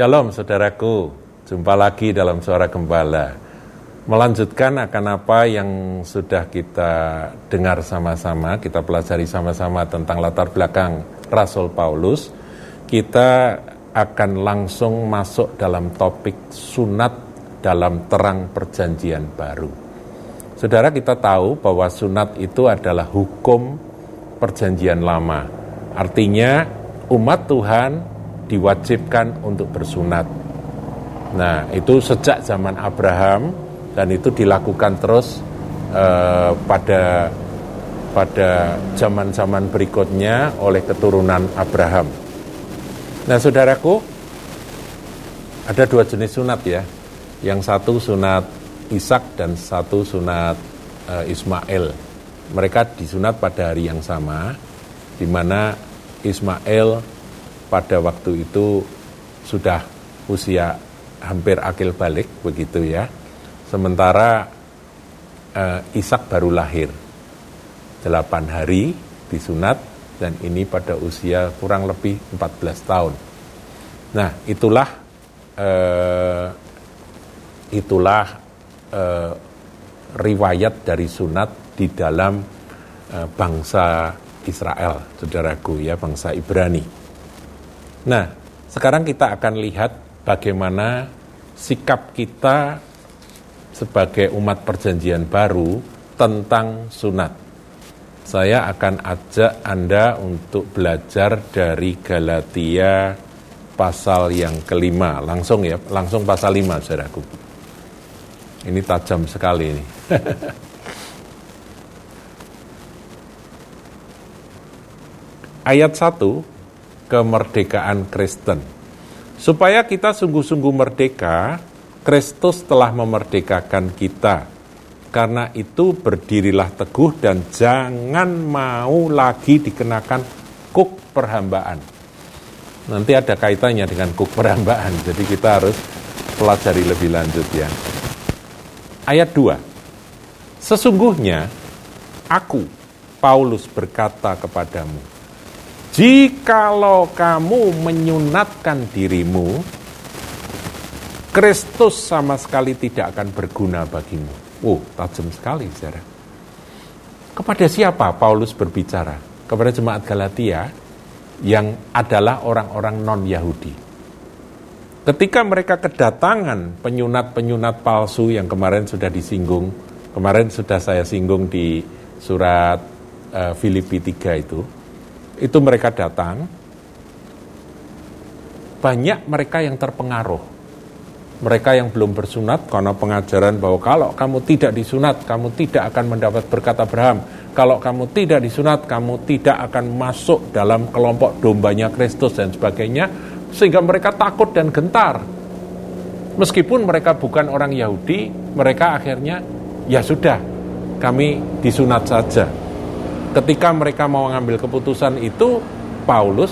Shalom saudaraku, jumpa lagi dalam Suara Gembala. Melanjutkan akan apa yang sudah kita dengar sama-sama, kita pelajari sama-sama tentang latar belakang Rasul Paulus, kita akan langsung masuk dalam topik sunat dalam terang perjanjian baru. Saudara kita tahu bahwa sunat itu adalah hukum perjanjian lama. Artinya umat Tuhan diwajibkan untuk bersunat. Nah, itu sejak zaman Abraham dan itu dilakukan terus eh, pada pada zaman-zaman berikutnya oleh keturunan Abraham. Nah, saudaraku, ada dua jenis sunat ya. Yang satu sunat Ishak dan satu sunat eh, Ismail. Mereka disunat pada hari yang sama, di mana Ismail pada waktu itu sudah usia hampir akil balik begitu ya. Sementara uh, Ishak baru lahir. delapan hari disunat dan ini pada usia kurang lebih 14 tahun. Nah, itulah uh, itulah uh, riwayat dari sunat di dalam uh, bangsa Israel, saudaraku ya, bangsa Ibrani. Nah, sekarang kita akan lihat bagaimana sikap kita sebagai umat perjanjian baru tentang sunat. Saya akan ajak Anda untuk belajar dari Galatia pasal yang kelima. Langsung ya, langsung pasal lima, saudaraku. Ini tajam sekali ini. Ayat 1 kemerdekaan Kristen. Supaya kita sungguh-sungguh merdeka, Kristus telah memerdekakan kita. Karena itu berdirilah teguh dan jangan mau lagi dikenakan kuk perhambaan. Nanti ada kaitannya dengan kuk perhambaan, jadi kita harus pelajari lebih lanjut ya. Ayat 2. Sesungguhnya aku, Paulus berkata kepadamu, Jikalau kamu menyunatkan dirimu, Kristus sama sekali tidak akan berguna bagimu. Oh, tajam sekali, saudara. Kepada siapa Paulus berbicara? Kepada jemaat Galatia yang adalah orang-orang non-Yahudi. Ketika mereka kedatangan penyunat-penyunat palsu yang kemarin sudah disinggung, kemarin sudah saya singgung di surat uh, Filipi 3 itu, itu mereka datang, banyak mereka yang terpengaruh. Mereka yang belum bersunat karena pengajaran bahwa kalau kamu tidak disunat, kamu tidak akan mendapat berkat Abraham. Kalau kamu tidak disunat, kamu tidak akan masuk dalam kelompok dombanya Kristus dan sebagainya. Sehingga mereka takut dan gentar. Meskipun mereka bukan orang Yahudi, mereka akhirnya, ya sudah, kami disunat saja ketika mereka mau mengambil keputusan itu Paulus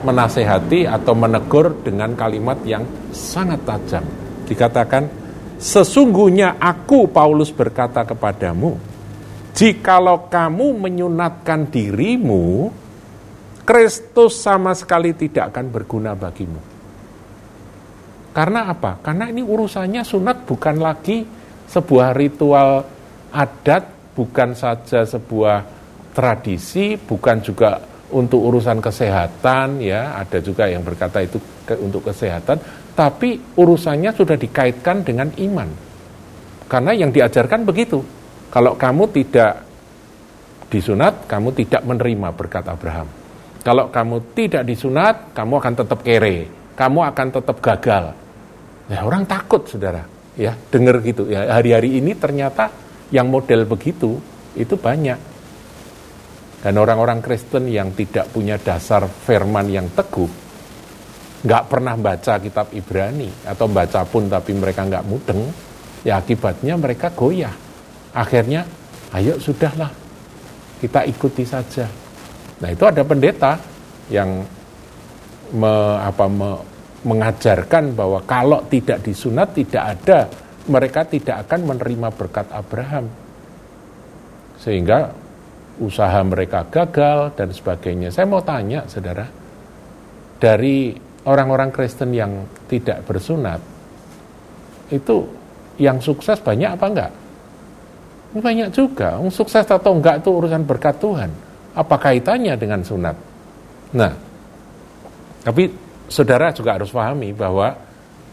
menasehati atau menegur dengan kalimat yang sangat tajam. Dikatakan, sesungguhnya aku Paulus berkata kepadamu, jikalau kamu menyunatkan dirimu, Kristus sama sekali tidak akan berguna bagimu. Karena apa? Karena ini urusannya sunat bukan lagi sebuah ritual adat, bukan saja sebuah tradisi, bukan juga untuk urusan kesehatan ya, ada juga yang berkata itu ke, untuk kesehatan, tapi urusannya sudah dikaitkan dengan iman. Karena yang diajarkan begitu. Kalau kamu tidak disunat, kamu tidak menerima berkat Abraham. Kalau kamu tidak disunat, kamu akan tetap kere, kamu akan tetap gagal. Ya orang takut, saudara. Ya dengar gitu. Ya hari-hari ini ternyata yang model begitu itu banyak. Dan orang-orang Kristen yang tidak punya dasar firman yang teguh, nggak pernah baca kitab Ibrani, atau baca pun tapi mereka nggak mudeng, ya akibatnya mereka goyah. Akhirnya, ayo sudahlah, kita ikuti saja. Nah itu ada pendeta yang me, apa, me, mengajarkan bahwa kalau tidak disunat tidak ada, mereka tidak akan menerima berkat Abraham. Sehingga usaha mereka gagal dan sebagainya. Saya mau tanya, saudara, dari orang-orang Kristen yang tidak bersunat itu yang sukses banyak apa enggak? Banyak juga. Sukses atau enggak itu urusan berkat Tuhan. Apa kaitannya dengan sunat? Nah, tapi saudara juga harus pahami bahwa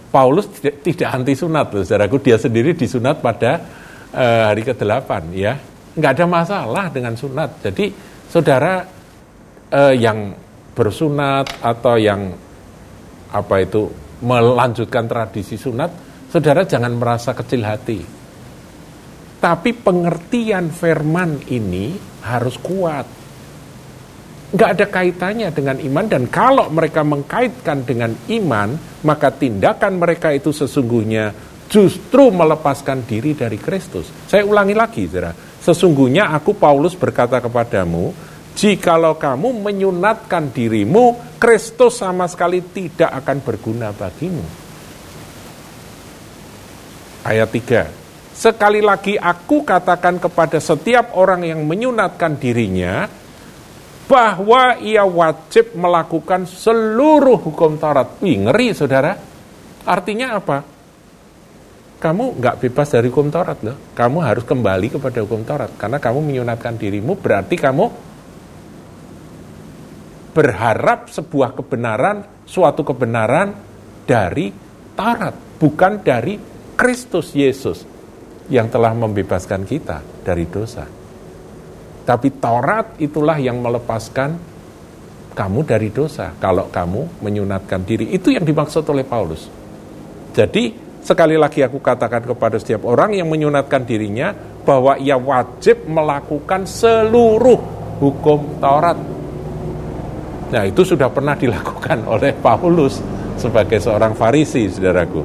Paulus tidak, anti sunat loh, saudaraku. Dia sendiri disunat pada uh, hari ke-8 ya. Enggak ada masalah dengan sunat. Jadi saudara uh, yang bersunat atau yang apa itu melanjutkan tradisi sunat, saudara jangan merasa kecil hati. Tapi pengertian firman ini harus kuat. Nggak ada kaitannya dengan iman dan kalau mereka mengkaitkan dengan iman, maka tindakan mereka itu sesungguhnya justru melepaskan diri dari Kristus. Saya ulangi lagi, saudara. Sesungguhnya aku Paulus berkata kepadamu, jikalau kamu menyunatkan dirimu, Kristus sama sekali tidak akan berguna bagimu. Ayat 3. Sekali lagi aku katakan kepada setiap orang yang menyunatkan dirinya bahwa ia wajib melakukan seluruh hukum Taurat. Wih, ngeri saudara. Artinya apa? Kamu nggak bebas dari hukum Taurat loh. Kamu harus kembali kepada hukum Taurat. Karena kamu menyunatkan dirimu berarti kamu berharap sebuah kebenaran, suatu kebenaran dari Taurat. Bukan dari Kristus Yesus yang telah membebaskan kita dari dosa. Tapi Taurat itulah yang melepaskan kamu dari dosa kalau kamu menyunatkan diri. Itu yang dimaksud oleh Paulus. Jadi sekali lagi aku katakan kepada setiap orang yang menyunatkan dirinya bahwa ia wajib melakukan seluruh hukum Taurat. Nah itu sudah pernah dilakukan oleh Paulus sebagai seorang Farisi, saudaraku.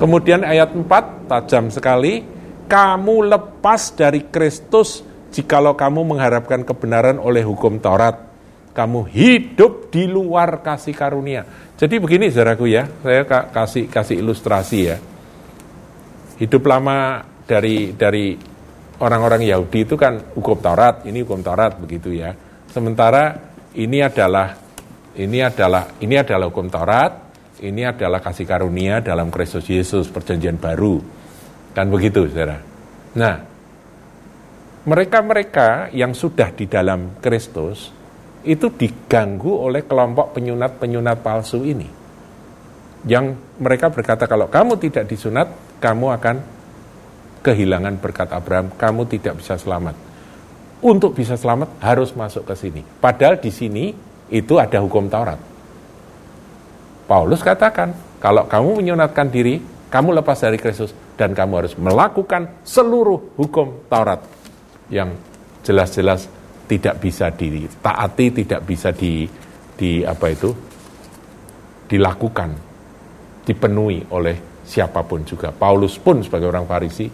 Kemudian ayat 4, tajam sekali, kamu lepas dari Kristus jikalau kamu mengharapkan kebenaran oleh hukum Taurat. Kamu hidup di luar kasih karunia. Jadi begini saudaraku ya, saya kasih kasih ilustrasi ya. Hidup lama dari dari orang-orang Yahudi itu kan hukum Taurat, ini hukum Taurat begitu ya. Sementara ini adalah ini adalah ini adalah hukum Taurat, ini adalah kasih karunia dalam Kristus Yesus, perjanjian baru. Kan begitu, saudara. Nah, mereka-mereka yang sudah di dalam Kristus, itu diganggu oleh kelompok penyunat-penyunat palsu ini. Yang mereka berkata, kalau kamu tidak disunat, kamu akan kehilangan berkat Abraham, kamu tidak bisa selamat. Untuk bisa selamat harus masuk ke sini. Padahal di sini itu ada hukum Taurat. Paulus katakan, kalau kamu menyunatkan diri, kamu lepas dari Kristus dan kamu harus melakukan seluruh hukum Taurat yang jelas-jelas tidak bisa ditaati, tidak bisa di, di apa itu dilakukan, dipenuhi oleh siapa pun juga. Paulus pun sebagai orang Farisi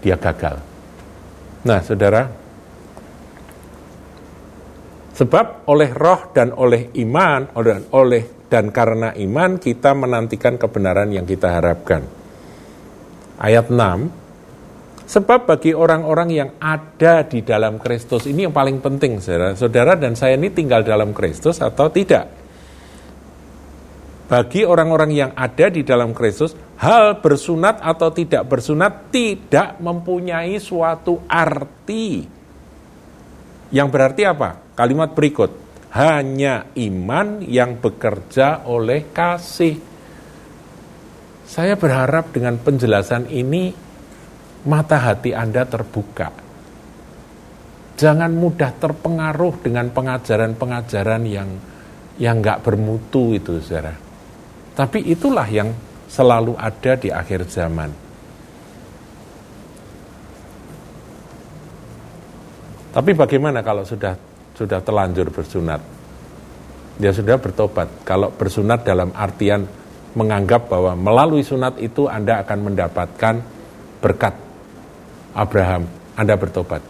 dia gagal. Nah, saudara, sebab oleh roh dan oleh iman, oleh, oleh dan karena iman kita menantikan kebenaran yang kita harapkan. Ayat 6, sebab bagi orang-orang yang ada di dalam Kristus, ini yang paling penting saudara, saudara dan saya ini tinggal dalam Kristus atau tidak. Bagi orang-orang yang ada di dalam Kristus, hal bersunat atau tidak bersunat tidak mempunyai suatu arti. Yang berarti apa? Kalimat berikut, hanya iman yang bekerja oleh kasih. Saya berharap dengan penjelasan ini mata hati Anda terbuka. Jangan mudah terpengaruh dengan pengajaran-pengajaran yang yang nggak bermutu itu, saudara. Tapi itulah yang selalu ada di akhir zaman. Tapi bagaimana kalau sudah sudah telanjur bersunat. Dia sudah bertobat. Kalau bersunat dalam artian menganggap bahwa melalui sunat itu Anda akan mendapatkan berkat Abraham, Anda bertobat.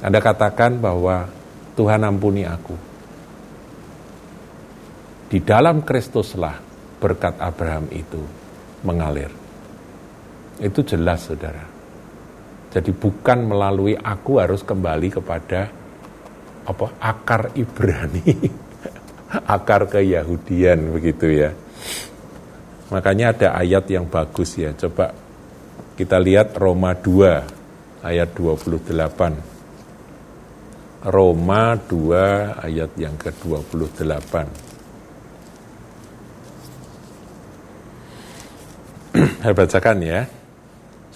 Anda katakan bahwa Tuhan ampuni aku. Di dalam Kristuslah berkat Abraham itu mengalir. Itu jelas, saudara. Jadi bukan melalui aku harus kembali kepada apa akar Ibrani. akar keyahudian begitu ya. Makanya ada ayat yang bagus ya. Coba kita lihat Roma 2 ayat 28. Roma 2 ayat yang ke-28. Saya bacakan ya.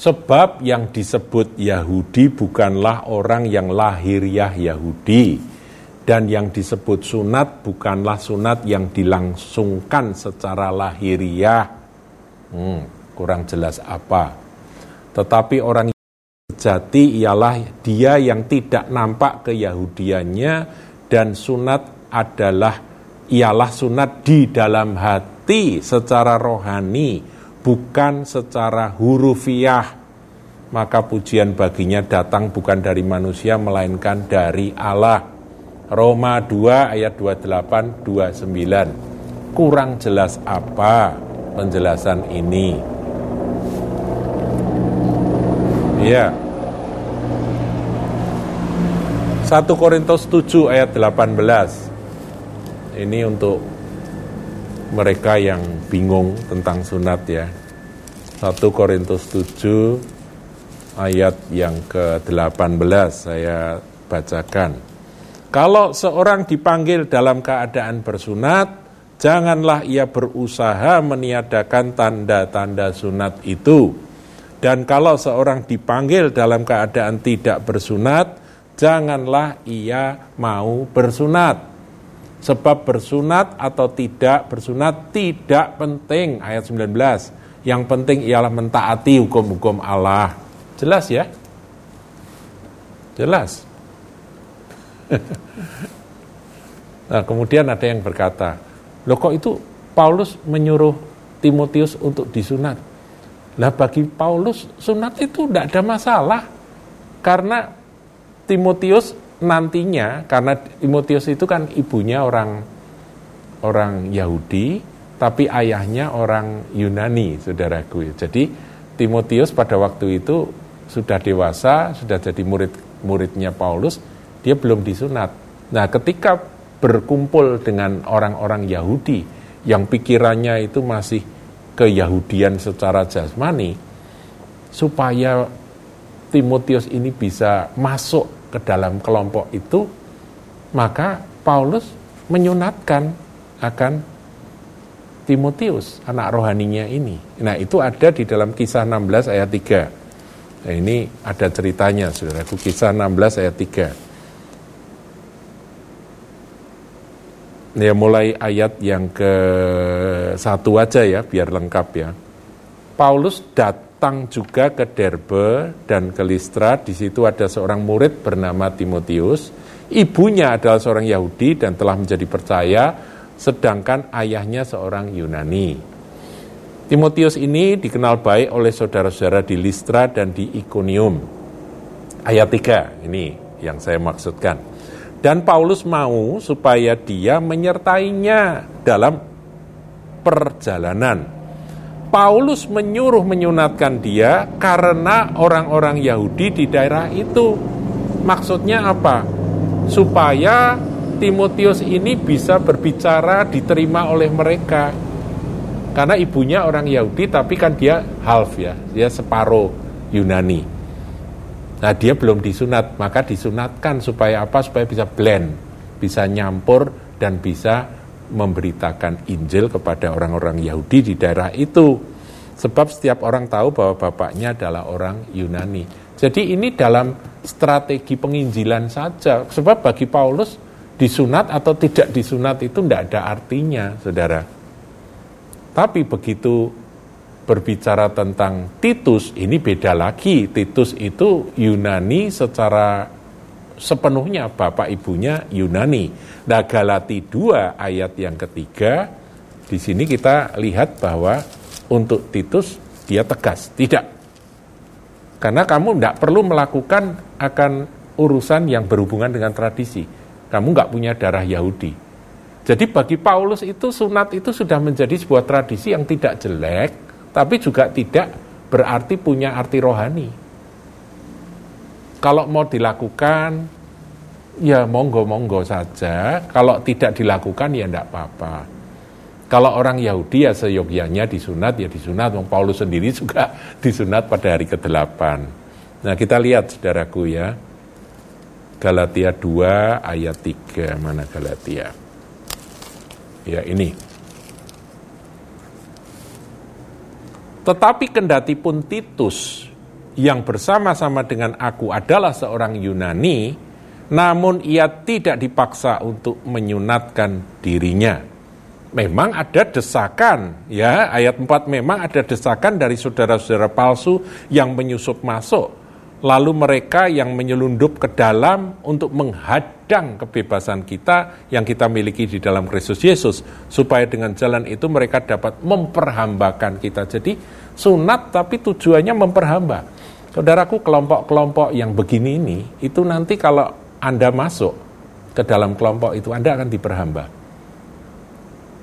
Sebab yang disebut Yahudi bukanlah orang yang lahiriah Yahudi, dan yang disebut sunat bukanlah sunat yang dilangsungkan secara lahiriah. Hmm, kurang jelas apa. Tetapi orang sejati ialah dia yang tidak nampak keyahudiannya dan sunat adalah ialah sunat di dalam hati secara rohani bukan secara hurufiah. Maka pujian baginya datang bukan dari manusia melainkan dari Allah. Roma 2 ayat 28 29. Kurang jelas apa penjelasan ini? Ya. 1 Korintus 7 ayat 18. Ini untuk mereka yang bingung tentang sunat ya. 1 Korintus 7 ayat yang ke-18 saya bacakan. Kalau seorang dipanggil dalam keadaan bersunat, janganlah ia berusaha meniadakan tanda-tanda sunat itu. Dan kalau seorang dipanggil dalam keadaan tidak bersunat, janganlah ia mau bersunat Sebab bersunat atau tidak bersunat tidak penting ayat 19. Yang penting ialah mentaati hukum-hukum Allah. Jelas ya? Jelas. nah, kemudian ada yang berkata, "Loh kok itu Paulus menyuruh Timotius untuk disunat?" Lah bagi Paulus sunat itu tidak ada masalah. Karena Timotius nantinya karena Timotius itu kan ibunya orang orang Yahudi tapi ayahnya orang Yunani saudaraku jadi Timotius pada waktu itu sudah dewasa sudah jadi murid muridnya Paulus dia belum disunat nah ketika berkumpul dengan orang-orang Yahudi yang pikirannya itu masih keyahudian secara jasmani supaya Timotius ini bisa masuk ke dalam kelompok itu, maka Paulus menyunatkan akan Timotius, anak rohaninya ini. Nah, itu ada di dalam kisah 16 ayat 3. Nah, ini ada ceritanya, saudaraku, kisah 16 ayat 3. Ya, mulai ayat yang ke satu aja ya, biar lengkap ya. Paulus dat datang juga ke Derbe dan ke Listra. Di situ ada seorang murid bernama Timotius. Ibunya adalah seorang Yahudi dan telah menjadi percaya, sedangkan ayahnya seorang Yunani. Timotius ini dikenal baik oleh saudara-saudara di Listra dan di Iconium. Ayat 3, ini yang saya maksudkan. Dan Paulus mau supaya dia menyertainya dalam perjalanan Paulus menyuruh menyunatkan dia karena orang-orang Yahudi di daerah itu. Maksudnya apa? Supaya Timotius ini bisa berbicara diterima oleh mereka. Karena ibunya orang Yahudi tapi kan dia half ya, dia separuh Yunani. Nah dia belum disunat, maka disunatkan supaya apa? Supaya bisa blend, bisa nyampur dan bisa memberitakan Injil kepada orang-orang Yahudi di daerah itu. Sebab setiap orang tahu bahwa bapaknya adalah orang Yunani. Jadi ini dalam strategi penginjilan saja. Sebab bagi Paulus disunat atau tidak disunat itu tidak ada artinya, saudara. Tapi begitu berbicara tentang Titus, ini beda lagi. Titus itu Yunani secara sepenuhnya bapak ibunya Yunani. Nah Galati 2 ayat yang ketiga, di sini kita lihat bahwa untuk Titus dia tegas, tidak. Karena kamu tidak perlu melakukan akan urusan yang berhubungan dengan tradisi. Kamu nggak punya darah Yahudi. Jadi bagi Paulus itu sunat itu sudah menjadi sebuah tradisi yang tidak jelek, tapi juga tidak berarti punya arti rohani kalau mau dilakukan ya monggo-monggo saja. Kalau tidak dilakukan ya tidak apa-apa. Kalau orang Yahudi ya seyogyanya disunat ya disunat. Paulus sendiri juga disunat pada hari ke-8. Nah kita lihat saudaraku ya. Galatia 2 ayat 3. Mana Galatia? Ya ini. Tetapi kendati pun Titus yang bersama-sama dengan aku adalah seorang Yunani, namun ia tidak dipaksa untuk menyunatkan dirinya. Memang ada desakan, ya ayat 4 memang ada desakan dari saudara-saudara palsu yang menyusup masuk. Lalu mereka yang menyelundup ke dalam untuk menghadang kebebasan kita yang kita miliki di dalam Kristus Yesus. Supaya dengan jalan itu mereka dapat memperhambakan kita. Jadi sunat tapi tujuannya memperhamba. Saudaraku kelompok-kelompok yang begini ini, itu nanti kalau anda masuk ke dalam kelompok itu, Anda akan diperhamba.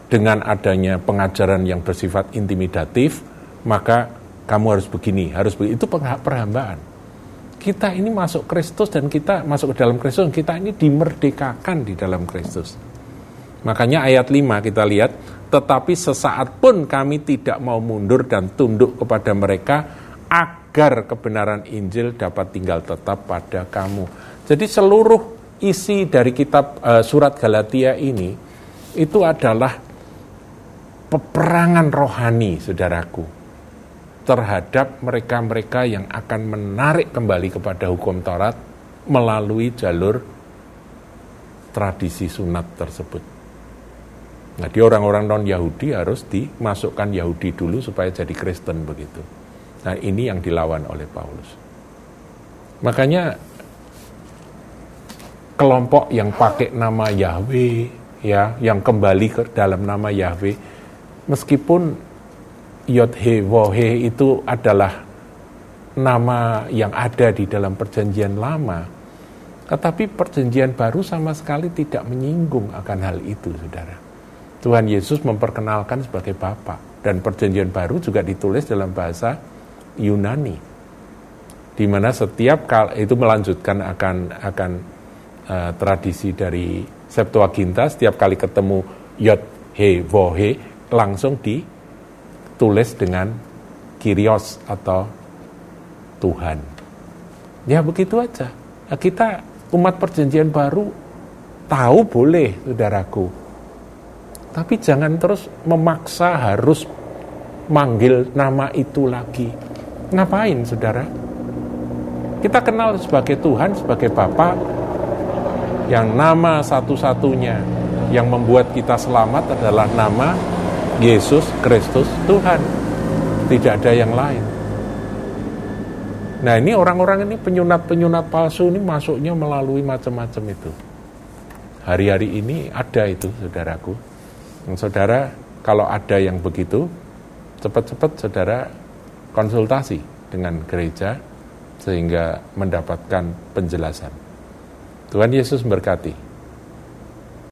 Dengan adanya pengajaran yang bersifat intimidatif, maka kamu harus begini, harus begini. Itu perhambaan. Kita ini masuk Kristus dan kita masuk ke dalam Kristus, kita ini dimerdekakan di dalam Kristus. Makanya ayat 5 kita lihat, tetapi sesaat pun kami tidak mau mundur dan tunduk kepada mereka agar kebenaran Injil dapat tinggal tetap pada kamu. Jadi seluruh isi dari kitab uh, surat Galatia ini itu adalah peperangan rohani, saudaraku, terhadap mereka-mereka yang akan menarik kembali kepada hukum Taurat melalui jalur tradisi sunat tersebut. Nah, di orang-orang non-Yahudi harus dimasukkan Yahudi dulu supaya jadi Kristen begitu. Nah, ini yang dilawan oleh Paulus. Makanya kelompok yang pakai nama Yahweh ya yang kembali ke dalam nama Yahweh meskipun Yod He Wohe itu adalah nama yang ada di dalam perjanjian lama tetapi perjanjian baru sama sekali tidak menyinggung akan hal itu saudara Tuhan Yesus memperkenalkan sebagai Bapa dan perjanjian baru juga ditulis dalam bahasa Yunani di mana setiap kal itu melanjutkan akan akan uh, tradisi dari Septuaginta setiap kali ketemu Yod He Vo He langsung ditulis dengan Kyrios atau Tuhan. Ya begitu aja. Nah, kita umat perjanjian baru tahu boleh saudaraku. Tapi jangan terus memaksa harus manggil nama itu lagi. Ngapain saudara? Kita kenal sebagai Tuhan, sebagai Bapak, yang nama satu-satunya yang membuat kita selamat adalah nama Yesus Kristus Tuhan. Tidak ada yang lain. Nah ini orang-orang ini penyunat-penyunat palsu ini masuknya melalui macam-macam itu. Hari-hari ini ada itu saudaraku. Dan saudara kalau ada yang begitu, cepat-cepat saudara konsultasi dengan gereja sehingga mendapatkan penjelasan. Tuhan Yesus memberkati.